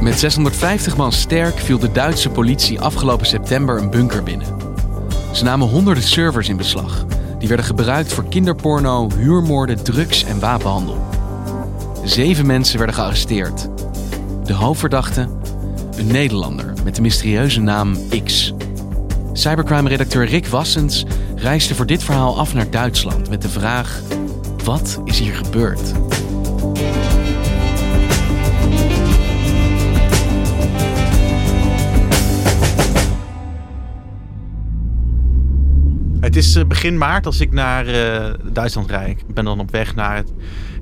Met 650 man sterk viel de Duitse politie afgelopen september een bunker binnen. Ze namen honderden servers in beslag. Die werden gebruikt voor kinderporno, huurmoorden, drugs en wapenhandel. Zeven mensen werden gearresteerd. De hoofdverdachte, een Nederlander met de mysterieuze naam X. Cybercrime-redacteur Rick Wassens reisde voor dit verhaal af naar Duitsland met de vraag: wat is hier gebeurd? Is eh, begin maart als ik naar uh, Duitsland rijd. Ik ben dan op weg naar het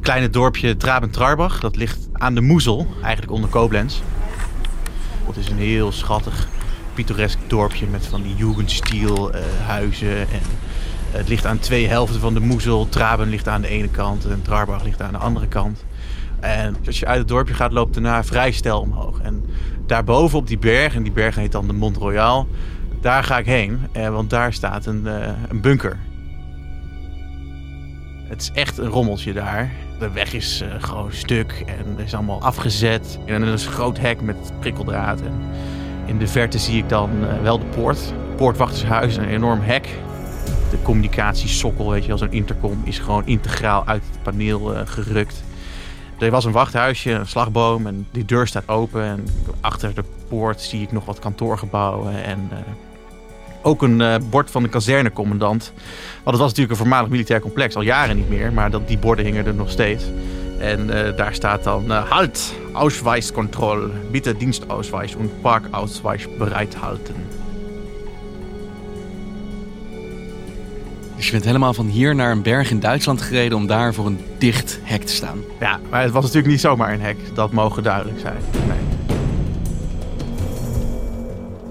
kleine dorpje Traben-Trarbach. Dat ligt aan de Moezel, eigenlijk onder Koblenz. Het is een heel schattig, pittoresk dorpje met van die Jugendstil uh, huizen. En het ligt aan twee helften van de Moezel. Traben ligt aan de ene kant en Trarbach ligt aan de andere kant. En als je uit het dorpje gaat, loopt daarna vrij stijl omhoog. En daarboven op die berg, en die berg heet dan de Mont Royal daar ga ik heen, eh, want daar staat een, eh, een bunker. Het is echt een rommeltje daar. De weg is uh, gewoon stuk en is allemaal afgezet. En er is een groot hek met prikkeldraad. In de verte zie ik dan wel de poort. Poortwachtershuis, een enorm hek. De communicatiesokkel, weet je wel, zo'n intercom, is gewoon integraal uit het paneel gerukt. Er was een wachthuisje, een slagboom en die deur staat open. En achter de poort zie ik nog wat kantoorgebouwen en ook een uh, bord van de kazernecommandant. Want het was natuurlijk een voormalig militair complex, al jaren niet meer. Maar dat, die borden hingen er nog steeds. En uh, daar staat dan: uh, Halt, Ausweiskontrolle. Bitte Dienstausweis en Parkausweis bereithalten. Dus je bent helemaal van hier naar een berg in Duitsland gereden om daar voor een dicht hek te staan. Ja, maar het was natuurlijk niet zomaar een hek. Dat mogen duidelijk zijn. Nee.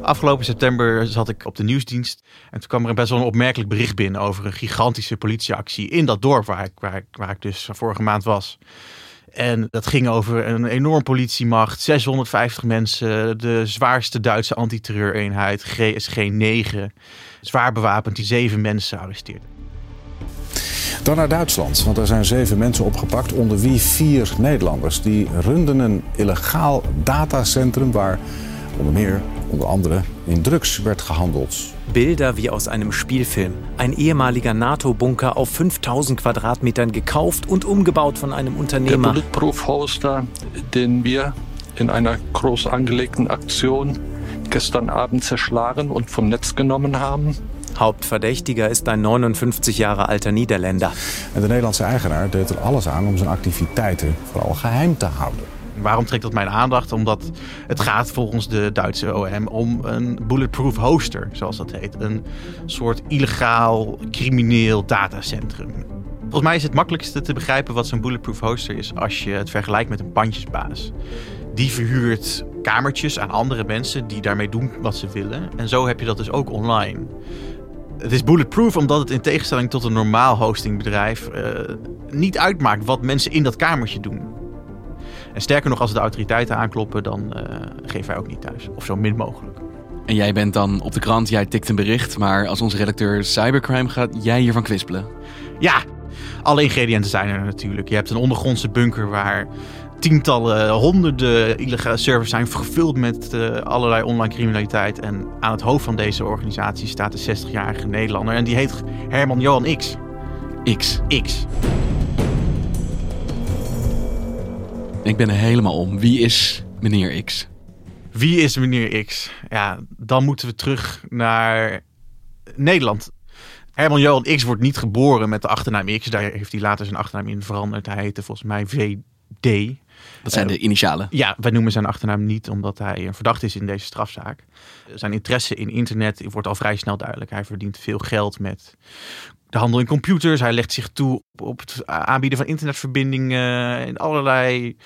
Afgelopen september zat ik op de nieuwsdienst. En toen kwam er best wel een opmerkelijk bericht binnen over een gigantische politieactie in dat dorp waar ik, waar ik, waar ik dus vorige maand was. En dat ging over een enorm politiemacht, 650 mensen, de zwaarste Duitse antiterreureenheid, GSG 9. Zwaar bewapend, die zeven mensen arresteerden. Dan naar Duitsland, want er zijn zeven mensen opgepakt, onder wie vier Nederlanders. Die runden een illegaal datacentrum waar onder meer unter anderem in Drugs wird gehandelt. Bilder wie aus einem Spielfilm. Ein ehemaliger NATO-Bunker auf 5000 Quadratmetern gekauft und umgebaut von einem Unternehmer. Der Bulletproof Hoster, den wir in einer groß angelegten Aktion gestern Abend zerschlagen und vom Netz genommen haben. Hauptverdächtiger ist ein 59 Jahre alter Niederländer. En de Nederlandse eigenaar deed er alles aan om zijn activiteiten vooral geheim te houden. Waarom trekt dat mijn aandacht? Omdat het gaat volgens de Duitse OM om een bulletproof hoster, zoals dat heet. Een soort illegaal crimineel datacentrum. Volgens mij is het makkelijkste te begrijpen wat zo'n bulletproof hoster is als je het vergelijkt met een pandjesbaas. Die verhuurt kamertjes aan andere mensen die daarmee doen wat ze willen. En zo heb je dat dus ook online. Het is bulletproof omdat het in tegenstelling tot een normaal hostingbedrijf uh, niet uitmaakt wat mensen in dat kamertje doen. En sterker nog, als de autoriteiten aankloppen, dan uh, geven wij ook niet thuis. Of zo min mogelijk. En jij bent dan op de krant, jij tikt een bericht, maar als onze redacteur cybercrime gaat jij hiervan kwispelen. Ja, alle ingrediënten zijn er natuurlijk. Je hebt een ondergrondse bunker waar tientallen, honderden illegale servers zijn gevuld met uh, allerlei online criminaliteit. En aan het hoofd van deze organisatie staat de 60-jarige Nederlander en die heet Herman Johan X. X. X. Ik ben er helemaal om. Wie is meneer X? Wie is meneer X? Ja, dan moeten we terug naar Nederland. Herman Johan X wordt niet geboren met de achternaam X. Daar heeft hij later zijn achternaam in veranderd. Hij heette volgens mij VD. Dat zijn de initialen. Ja, wij noemen zijn achternaam niet omdat hij een verdachte is in deze strafzaak. Zijn interesse in internet wordt al vrij snel duidelijk. Hij verdient veel geld met de handel in computers. Hij legt zich toe op het aanbieden van internetverbindingen. In allerlei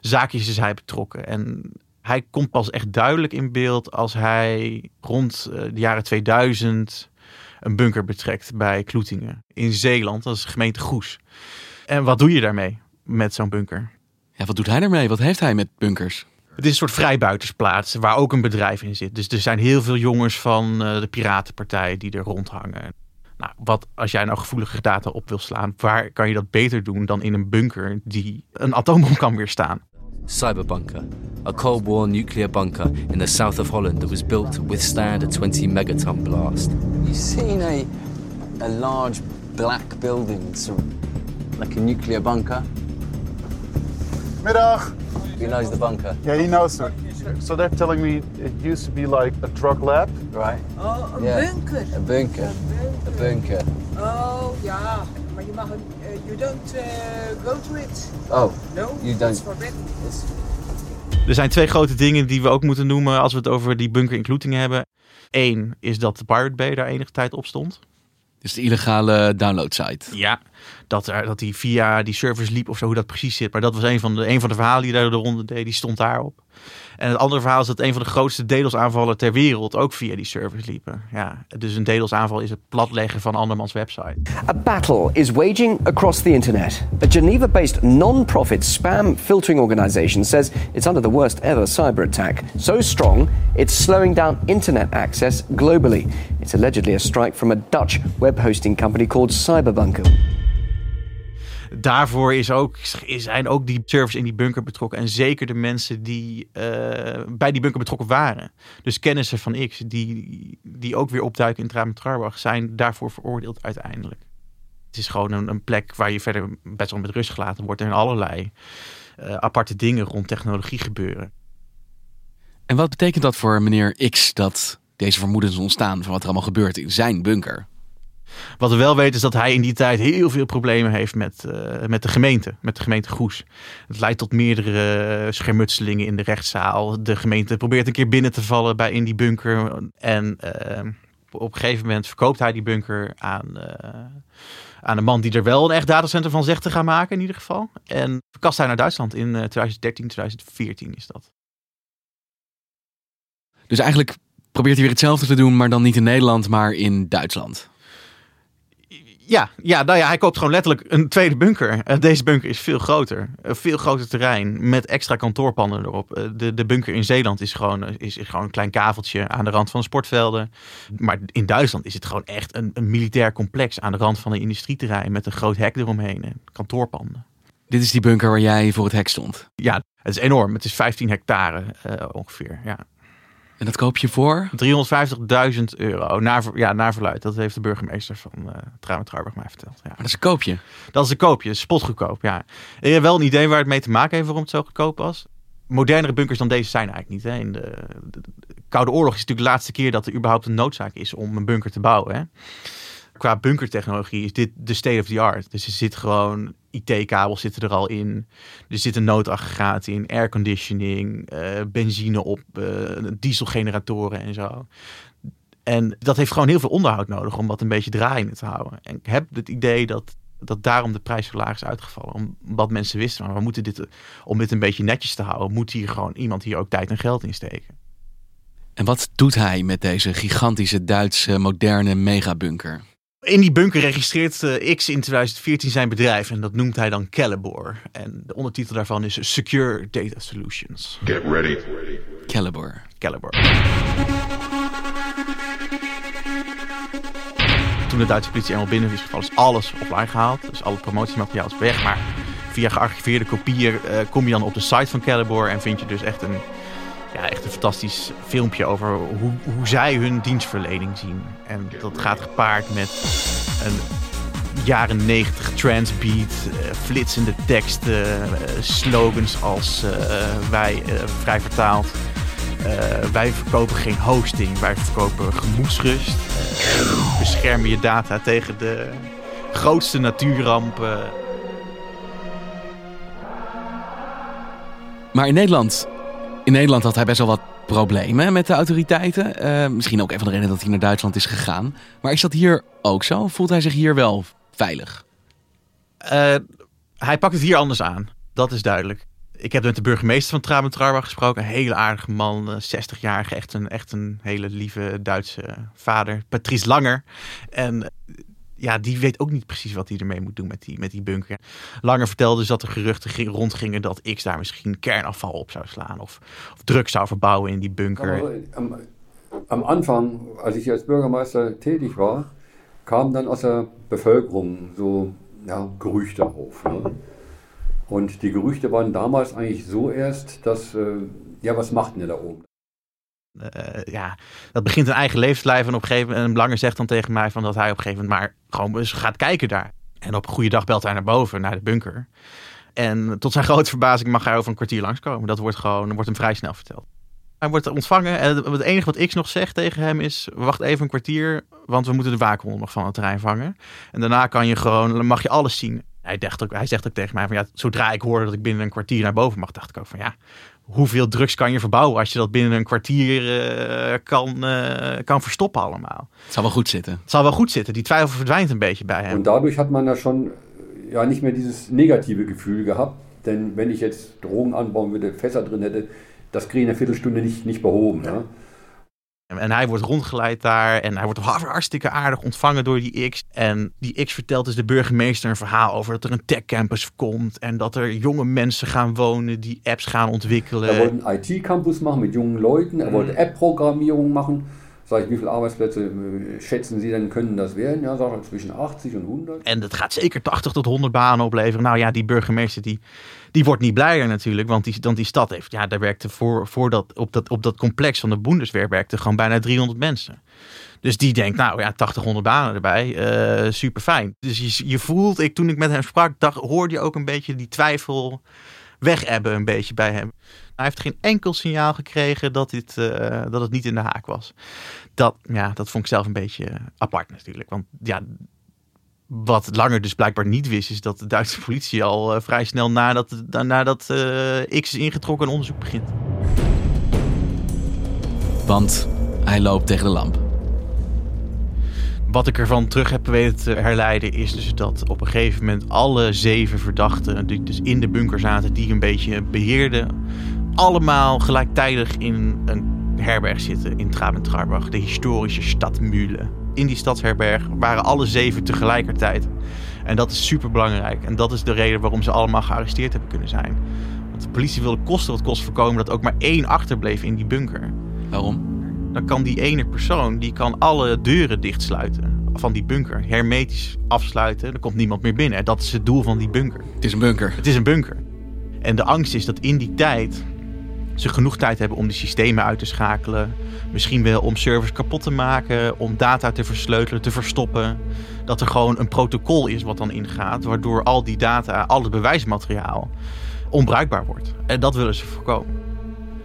zaakjes is hij betrokken. En hij komt pas echt duidelijk in beeld als hij rond eh, de jaren 2000 een bunker betrekt bij Kloetingen in Zeeland. Dat is de gemeente Goes. En wat doe je daarmee met zo'n bunker? Ja, wat doet hij daarmee? Wat heeft hij met bunkers? Het is een soort vrijbuitersplaats waar ook een bedrijf in zit. Dus er zijn heel veel jongens van uh, de Piratenpartij die er rondhangen. Nou, wat als jij nou gevoelige data op wil slaan, waar kan je dat beter doen dan in een bunker die een atoombom kan weerstaan? Cyberbunker, a Cold War nuclear bunker in the south of Holland that was built to withstand a 20 megaton blast. You've seen a, a large black building, like a nuclear bunker? Middag. He knows the bunker. Yeah, he knows it. So they're telling me it used to be like a drug lab. Right. Oh, een Yeah. bunker. A bunker. A bunker. Oh, ja. Maar je mag, een- eh, you don't eh, go to it. Oh, No, you it's don't. forbidden. Er zijn twee grote dingen die we ook moeten noemen als we het over die bunker in Kloetingen hebben. Eén is dat de Pirate Bay daar enige tijd op stond. Dus de illegale downloadsite. Ja, dat, er, dat die via die servers liep of zo, hoe dat precies zit. Maar dat was een van de, een van de verhalen die daar de ronde deed, die stond daarop. En het andere verhaal is dat een van de grootste DDoS-aanvallen ter wereld ook via die servers liepen. Ja, dus een DDoS-aanval is het platleggen van andermans website. A battle is waging across the internet. A Geneva based non profit spam filtering organization says it's under the worst ever cyber attack. So strong, it's slowing down internet access globally. It's allegedly a strike from a Dutch web hosting company called Cyberbunker. Daarvoor is ook, zijn ook die servers in die bunker betrokken. En zeker de mensen die eh, bij die bunker betrokken waren. Dus kennissen van X, die, die ook weer opduiken in Traum Trarbach, zijn daarvoor veroordeeld uiteindelijk. Het is gewoon een, een plek waar je verder best wel met rust gelaten wordt. En allerlei eh, aparte dingen rond technologie gebeuren. En wat betekent dat voor meneer X dat deze vermoedens ontstaan van wat er allemaal gebeurt in zijn bunker? Wat we wel weten is dat hij in die tijd heel veel problemen heeft met, eh, met de gemeente, met de gemeente Goes. Het leidt tot meerdere schermutselingen in de rechtszaal. De gemeente probeert een keer binnen te vallen bij in die bunker. En eh, op een gegeven moment verkoopt hij die bunker aan, eh, aan een man die er wel een echt datacenter van zegt te gaan maken in ieder geval. En verkast hij naar Duitsland in eh, 2013, 2014 is dat. Dus eigenlijk probeert hij weer hetzelfde te doen, maar dan niet in Nederland, maar in Duitsland. Ja, ja, nou ja, hij koopt gewoon letterlijk een tweede bunker. Eh, deze bunker is veel groter. Een veel groter terrein met extra kantoorpanden erop. Eh, de, de bunker in Zeeland is gewoon, eh, is, is gewoon een klein kaveltje aan de rand van de sportvelden. Maar in Duitsland is het gewoon echt een, een militair complex aan de rand van een industrieterrein met een groot hek eromheen en kantoorpanden. Dit is die bunker waar jij voor het hek stond. Ja, het is enorm. Het is 15 hectare eh, ongeveer. Ja. En dat koop je voor? 350.000 euro. Naar, ver- ja, naar verluid. Dat heeft de burgemeester van uh, mij verteld. Ja. Maar dat is een koopje. Dat is een koopje, spotgoedkoop, ja. Ik heb wel een idee waar het mee te maken heeft waarom het zo goedkoop was. Modernere bunkers dan deze zijn eigenlijk niet. Hè. In de, de- de Koude Oorlog is natuurlijk de laatste keer dat er überhaupt een noodzaak is om een bunker te bouwen. Hè. Qua bunkertechnologie is dit de state of the art. Dus er zit gewoon IT-kabels zitten er al in. Er zitten noodaggregaten in, airconditioning, eh benzine op, eh, dieselgeneratoren en zo. En dat heeft gewoon heel veel onderhoud nodig om dat een beetje draaiende te houden. En ik heb het idee dat, dat daarom de prijs zo laag is uitgevallen. Omdat mensen wisten, maar we moeten dit, om dit een beetje netjes te houden, moet hier gewoon iemand hier ook tijd en geld in steken. En wat doet hij met deze gigantische Duitse moderne megabunker? In die bunker registreert eh, X in 2014 zijn bedrijf en dat noemt hij dan Calibor. En de ondertitel daarvan is Secure Data Solutions. Get ready. Calibor. Calibor. Toen de Duitse politie eenmaal binnen is gevallen, is alles offline gehaald. Dus alle promotiemateriaal is weg. Maar via gearchiveerde kopieën eh, kom je dan op de site van Calibor en vind je dus echt een, ja, echt een fantastisch filmpje over hoe, hoe zij hun dienstverlening zien. En dat gaat gepaard met een jaren 90 transbeat, uh, flitsende teksten, uh, slogans als uh, wij, vrij vertaald. wij verkopen geen hosting, wij verkopen gemoedsrust. beschermen je data tegen de grootste natuurrampen. Maar in Nederland, in Nederland had hij best wel wat problemen met de autoriteiten. Uh, misschien ook een van de redenen dat hij naar Duitsland is gegaan. Maar is dat hier ook zo? Voelt hij zich hier wel veilig? Uh, hij pakt het hier anders aan. Dat is duidelijk. Ik heb met de burgemeester van Traben gesproken. Een hele aardige man, 60-jarige, echt een, echt een hele lieve Duitse vader. Patrice Langer. En ja, die weet ook niet precies wat hij ermee moet doen met die, met die bunker. Langer vertelde dus dat er geruchten rondgingen dat X daar misschien kernafval op zou slaan. Of, of drugs zou verbouwen in die bunker. Am, am Anfang, als ich als Bürgermeister tätig war, kamen dann aus der Bevölkerung so ja, Gerüchte auf. Ne? Die Gerüchte waren damals eigentlich so erst, dass, äh, ja, was macht denn da oben? Uh, ja, dat begint een eigen levenslijf. En op gegeven moment, en zegt dan tegen mij van dat hij op een gegeven moment maar gewoon eens gaat kijken daar. En op een goede dag belt hij naar boven, naar de bunker. En tot zijn grote verbazing mag hij over een kwartier langskomen. Dat wordt gewoon, wordt hem vrij snel verteld. Hij wordt ontvangen en het enige wat X nog zegt tegen hem is: wacht even een kwartier, want we moeten de waakhond nog van het terrein vangen. En daarna kan je gewoon, mag je alles zien. Hij, dacht ook, hij zegt ook tegen mij van ja, zodra ik hoorde dat ik binnen een kwartier naar boven mag, dacht ik ook van ja, hoeveel drugs kan je verbouwen als je dat binnen een kwartier uh, kan, uh, kan verstoppen allemaal. Het zal wel goed zitten. Het zal wel goed zitten. Die twijfel verdwijnt een beetje bij hem. En dadurch hat man da schon ja nicht mehr dieses negative Gefühl gehabt, denn wenn ich jetzt Drogen anbauen würde, Fässer drin hätte, das kriege ich in einer Viertelstunde nicht, nicht behoben. Ja. En hij wordt rondgeleid daar en hij wordt hartstikke aardig ontvangen door die X. En die X vertelt dus de burgemeester een verhaal over dat er een tech-campus komt. En dat er jonge mensen gaan wonen die apps gaan ontwikkelen. Hij wilde een IT-campus maken met jonge Leuten. Hij wilde app-programmierung machen. Sag ich, wie viele Arbeitsplätze äh, schätzen Sie denn können das werden? Ja, sag ich, zwischen 80 en 100. En dat gaat zeker 80 tot 100 banen opleveren. Nou ja, die burgemeester die, die wordt niet blijer natuurlijk. Want die, dan die stad heeft, ja, daar werkte voor, op, dat, op dat complex van de Bundeswehr werkte gewoon bijna 300 mensen. Dus die denkt, nou ja, 80, 100 banen erbij. Uh, super fijn. Dus je, je voelt, ik, toen ik met hem sprak, dacht, hoorde je ook een beetje die twijfel wegebben een beetje bij hem. Hij heeft geen enkel signaal gekregen dat, dit, uh, dat het niet in de haak was. Dat, ja, dat vond ik zelf een beetje apart natuurlijk. Want ja, wat Langer dus blijkbaar niet wist, is dat de Duitse politie al uh, vrij snel nadat, nadat uh, X is ingetrokken een onderzoek begint. Want hij loopt tegen de lamp. Wat ik ervan terug heb weten te herleiden is dus dat op een gegeven moment alle zeven verdachten die dus in de bunker zaten, die een beetje beheerden, allemaal gelijktijdig in een herberg zitten in Trabant-Trarbach, de historische stad Mühle. In die stadsherberg waren alle zeven tegelijkertijd. En dat is super belangrijk. En dat is de reden waarom ze allemaal gearresteerd hebben kunnen zijn. Want de politie wilde kosten wat kost voorkomen dat ook maar één achterbleef in die bunker. Waarom? Dan kan die ene persoon die kan alle deuren dichtsluiten van die bunker. Hermetisch afsluiten. Er komt niemand meer binnen. Dat is het doel van die bunker. Het is een bunker. Het is een bunker. En de angst is dat in die tijd ze genoeg tijd hebben om die systemen uit te schakelen. Misschien wel om servers kapot te maken, om data te versleutelen, te verstoppen. Dat er gewoon een protocol is wat dan ingaat, waardoor al die data, al het bewijsmateriaal onbruikbaar wordt. En dat willen ze voorkomen.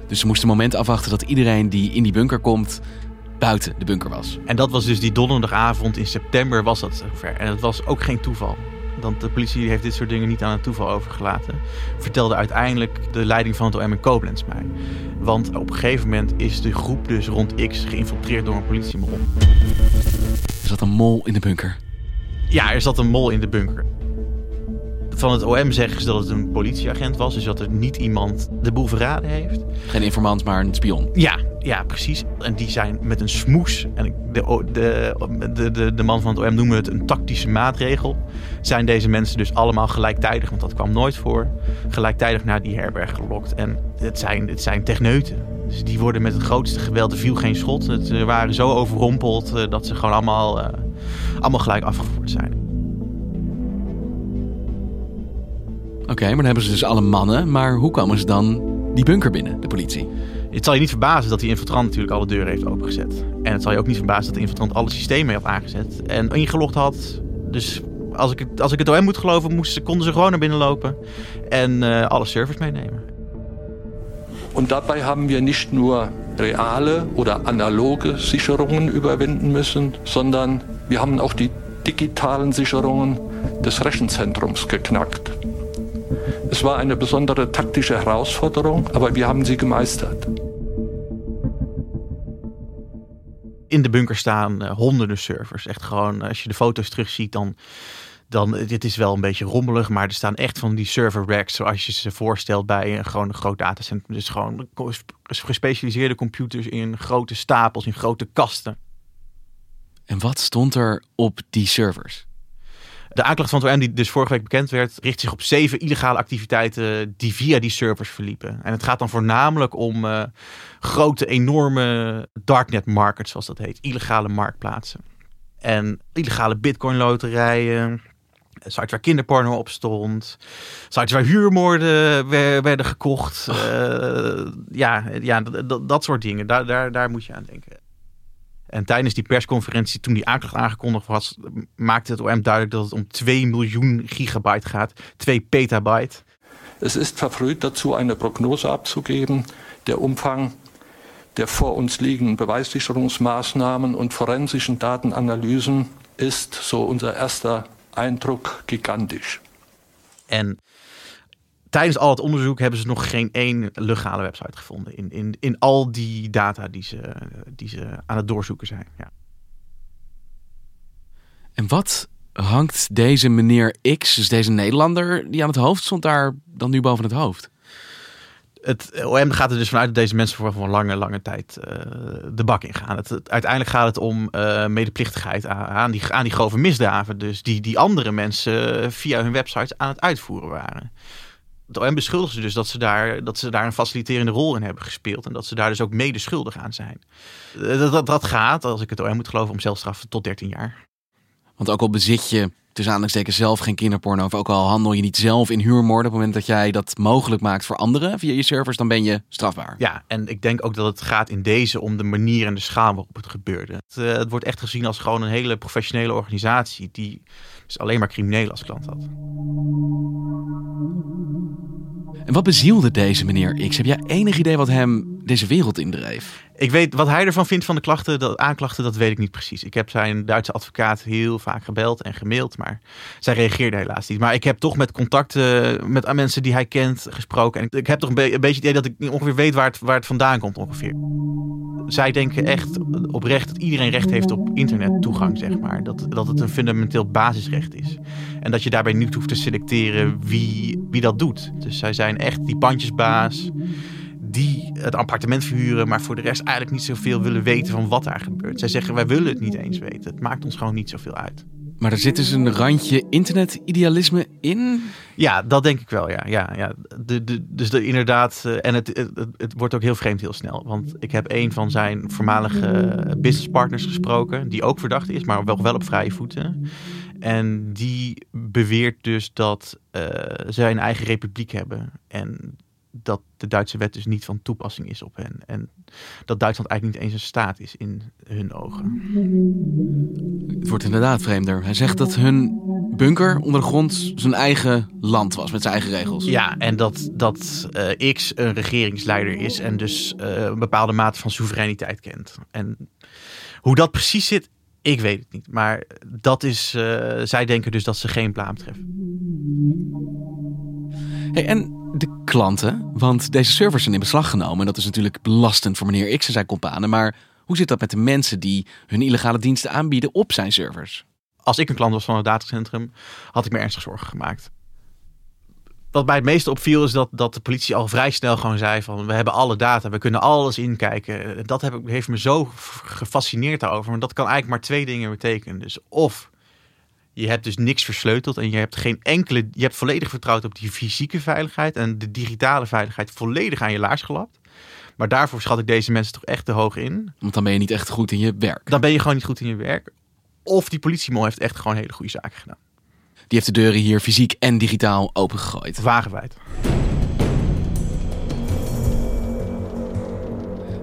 Dus ze moesten een moment afwachten dat iedereen die in die bunker komt, buiten de bunker was. En dat was dus die donderdagavond in september was dat zover. En het was ook geen toeval want de politie heeft dit soort dingen niet aan het toeval overgelaten. Vertelde uiteindelijk de leiding van het OM in Koblenz mij. Want op een gegeven moment is de groep dus rond X geïnfiltreerd door een politiemol. Er zat een mol in de bunker. Ja, er zat een mol in de bunker. Van het OM zeggen ze dat het een politieagent was, dus dat er niet iemand de boel verraden heeft. Geen informant, maar een spion. Ja, ja, precies. En die zijn met een smoes, en de, de, de, de, de man van het OM noemen het een tactische maatregel, zijn deze mensen dus allemaal gelijktijdig, want dat kwam nooit voor, gelijktijdig naar die herberg gelokt. En het zijn, het zijn techneuten. Dus die worden met het grootste geweld, er viel geen schot. Ze waren zo overrompeld eh, dat ze gewoon allemaal, uh, allemaal gelijk afgevoerd zijn. Oké, maar dan hebben ze dus alle mannen. Maar hoe komen ze dan die bunker binnen, de politie? Het zal je niet verbazen dat die infiltrant natuurlijk alle deuren heeft opengezet. En het zal je ook niet verbazen dat de infiltrant alle systemen heeft aangezet. En ingelogd had. Dus Als ik, het, als ik het OM moet geloven, konden ze gewoon naar binnen lopen en uh, alle servers meenemen. Und dabei haben wir nicht nur reale oder analoge Sicherungen überwinden müssen, sondern wir haben auch die digitalen Sicherungen des Rechenzentrums geknackt. Es war eine besondere taktische Herausforderung, aber wir haben sie gemeistert. In de bunker staan uh, honderden servers. Echt gewoon, als je de foto's terugziet, dan, dan dit is wel een beetje rommelig, maar er staan echt van die server racks, zoals je ze voorstelt bij een, gewoon een groot datacentrum. Dus gewoon gespecialiseerde computers in grote stapels, in grote kasten. En wat stond er op die servers? De aanklacht van het OM, die dus vorige week bekend werd, richt zich op zeven illegale activiteiten die via die servers verliepen. En het gaat dan voornamelijk om uh, grote, enorme darknet markets, zoals dat heet, illegale marktplaatsen. En illegale bitcoin loterijen, sites waar kinderporno op stond, sites waar huurmoorden werden gekocht. Uh, ja, ja dat soort dingen, daar, daar, daar moet je aan denken. En tijdens die persconferentie, toen die aanklacht aangekondigd was, maakte het OM duidelijk dat het om 2 miljoen gigabyte gaat, 2 petabyte. Es ist verfrüht dazu, eine Prognose abzugeben. Der Umfang der vor uns liegenden Beweissicherungsmaßnahmen und forensischen Datenanalysen ist, so unser erster Eindruck, gigantisch. En tijdens al het onderzoek hebben ze nog geen één legale website gevonden. In, in, in al die data die ze, die ze aan het doorzoeken zijn. Ja. En wat hangt deze meneer X, dus deze Nederlander die aan het hoofd stond, daar dan nu boven het hoofd? Het OM gaat er dus vanuit dat deze mensen voor een lange, lange tijd uh, de bak in gaan. Het, uiteindelijk gaat het om uh, medeplichtigheid aan die, aan die grove misdaden. Dus die, die andere mensen via hun websites aan het uitvoeren waren de OM beschuldigt ze dus dat ze, daar, dat ze daar een faciliterende rol in hebben gespeeld. En dat ze daar dus ook mede schuldig aan zijn. Eh, dat, dat, dat gaat, als ik het OM moet geloven, om zelfstraffen tot 13 jaar. Want ook al bezit je tussen aanhalingstekens zelf geen kinderporno, of ook al handel je niet zelf in huurmoorden, op het moment dat jij dat mogelijk maakt voor anderen via je servers, dan ben je strafbaar. Ja, en ik denk ook dat het gaat in deze om de manier en de schaal waarop het gebeurde. Het, uh, het wordt echt gezien als gewoon een hele professionele organisatie die dus alleen maar criminelen als klant had. En wat bezielde deze meneer X? Heb jij enig idee wat hem deze wereld indreef? Ik weet wat hij ervan vindt van de klachten, de aanklachten, dat weet ik niet precies. Ik heb zijn Duitse advocaat heel vaak gebeld en gemaild, maar zij reageerde helaas niet. Maar ik heb toch met contacten met mensen die hij kent gesproken. En ik heb toch een, beetje het idee dat ik ongeveer weet waar het, waar het vandaan komt ongeveer. Zij denken echt oprecht dat iedereen recht heeft op internettoegang, zeg maar. Dat, dat het een fundamenteel basisrecht is. En dat je daarbij niet hoeft te selecteren wie, wie dat doet. Dus zij zijn echt die pandjesbaas die het appartement verhuren, maar voor de rest eigenlijk niet zoveel willen weten van wat daar gebeurt. Zij zeggen wij willen het niet eens weten. Het maakt ons gewoon niet zoveel uit. Maar er zit dus een randje internetidealisme in? Ja, dat denk ik wel, ja. ja, ja. De, dus de, inderdaad, uh, en het, het, het, wordt ook heel vreemd heel snel. Want ik heb een van zijn voormalige businesspartners gesproken, die ook verdacht is, maar wel, wel op vrije voeten. En die beweert dus dat uh, zij een eigen republiek hebben. En dat de Duitse wet dus niet van toepassing is op hen. En dat Duitsland eigenlijk niet eens een staat is in hun ogen. Wordt inderdaad vreemder. Hij zegt dat hun bunker onder de grond zijn eigen land was, met zijn eigen regels. Ja, en dat, dat uh, X een regeringsleider is en dus uh, een bepaalde mate van soevereiniteit kent. En hoe dat precies zit, ik weet het niet. Maar dat is, uh, zij denken dus dat ze geen blaam treffen. Hey, en de klanten? Want deze servers zijn in beslag genomen. En dat is natuurlijk belastend voor meneer X en zijn companen. Maar hoe zit dat met de mensen die hun illegale diensten aanbieden op zijn servers? Als ik een klant was van het datacentrum, had ik me ernstig zorgen gemaakt. Wat mij het meeste opviel is dat, dat de politie al vrij snel gewoon zei van we hebben alle data, we kunnen alles inkijken. Dat heb, heeft me zo gefascineerd daarover. Maar dat kan eigenlijk maar twee dingen betekenen. Dus of je hebt dus niks versleuteld en je hebt geen enkele. Je hebt volledig vertrouwd op die fysieke veiligheid en de digitale veiligheid volledig aan je laars gelapt. Maar daarvoor schat ik deze mensen toch echt te hoog in. Want dan ben je niet echt goed in je werk. Dan ben je gewoon niet goed in je werk. Of die politiemol heeft echt gewoon hele goede zaken gedaan. Die heeft de deuren hier fysiek en digitaal opengegooid. Wagenwijd.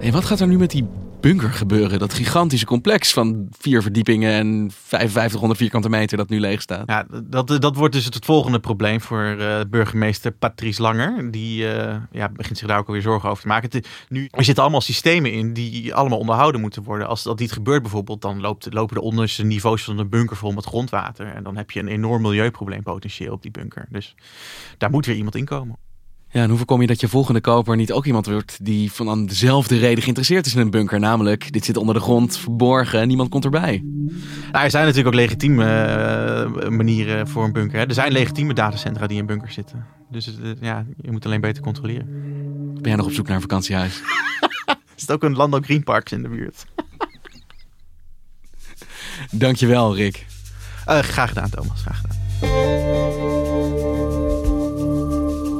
En wat gaat er nu met die bunker gebeuren? Dat gigantische complex van vier verdiepingen en 5500 vierkante meter dat nu leeg staat. Ja, dat, dat wordt dus het volgende probleem voor uh, burgemeester Patrice Langer. Die uh, ja, begint zich daar ook alweer zorgen over te maken. Nu, er zitten allemaal systemen in die allemaal onderhouden moeten worden. Als dat niet gebeurt bijvoorbeeld, dan loopt, lopen de onderste niveaus van de bunker vol met grondwater. En dan heb je een enorm milieuprobleem potentieel op die bunker. Dus daar moet weer iemand in komen. Ja, en hoe voorkom je dat je volgende koper niet ook iemand wordt die van dezelfde reden geïnteresseerd is in een bunker? Namelijk, dit zit onder de grond, verborgen en niemand komt erbij. Nou, er zijn natuurlijk ook legitieme uh, manieren voor een bunker. Hè. Er zijn legitieme datacentra die in bunkers zitten. Dus uh, ja, je moet alleen beter controleren. Ben jij nog op zoek naar een vakantiehuis? is het ook een Landau Green Parks in de buurt? Dankjewel, Rick. Uh, graag gedaan, Thomas. Graag gedaan.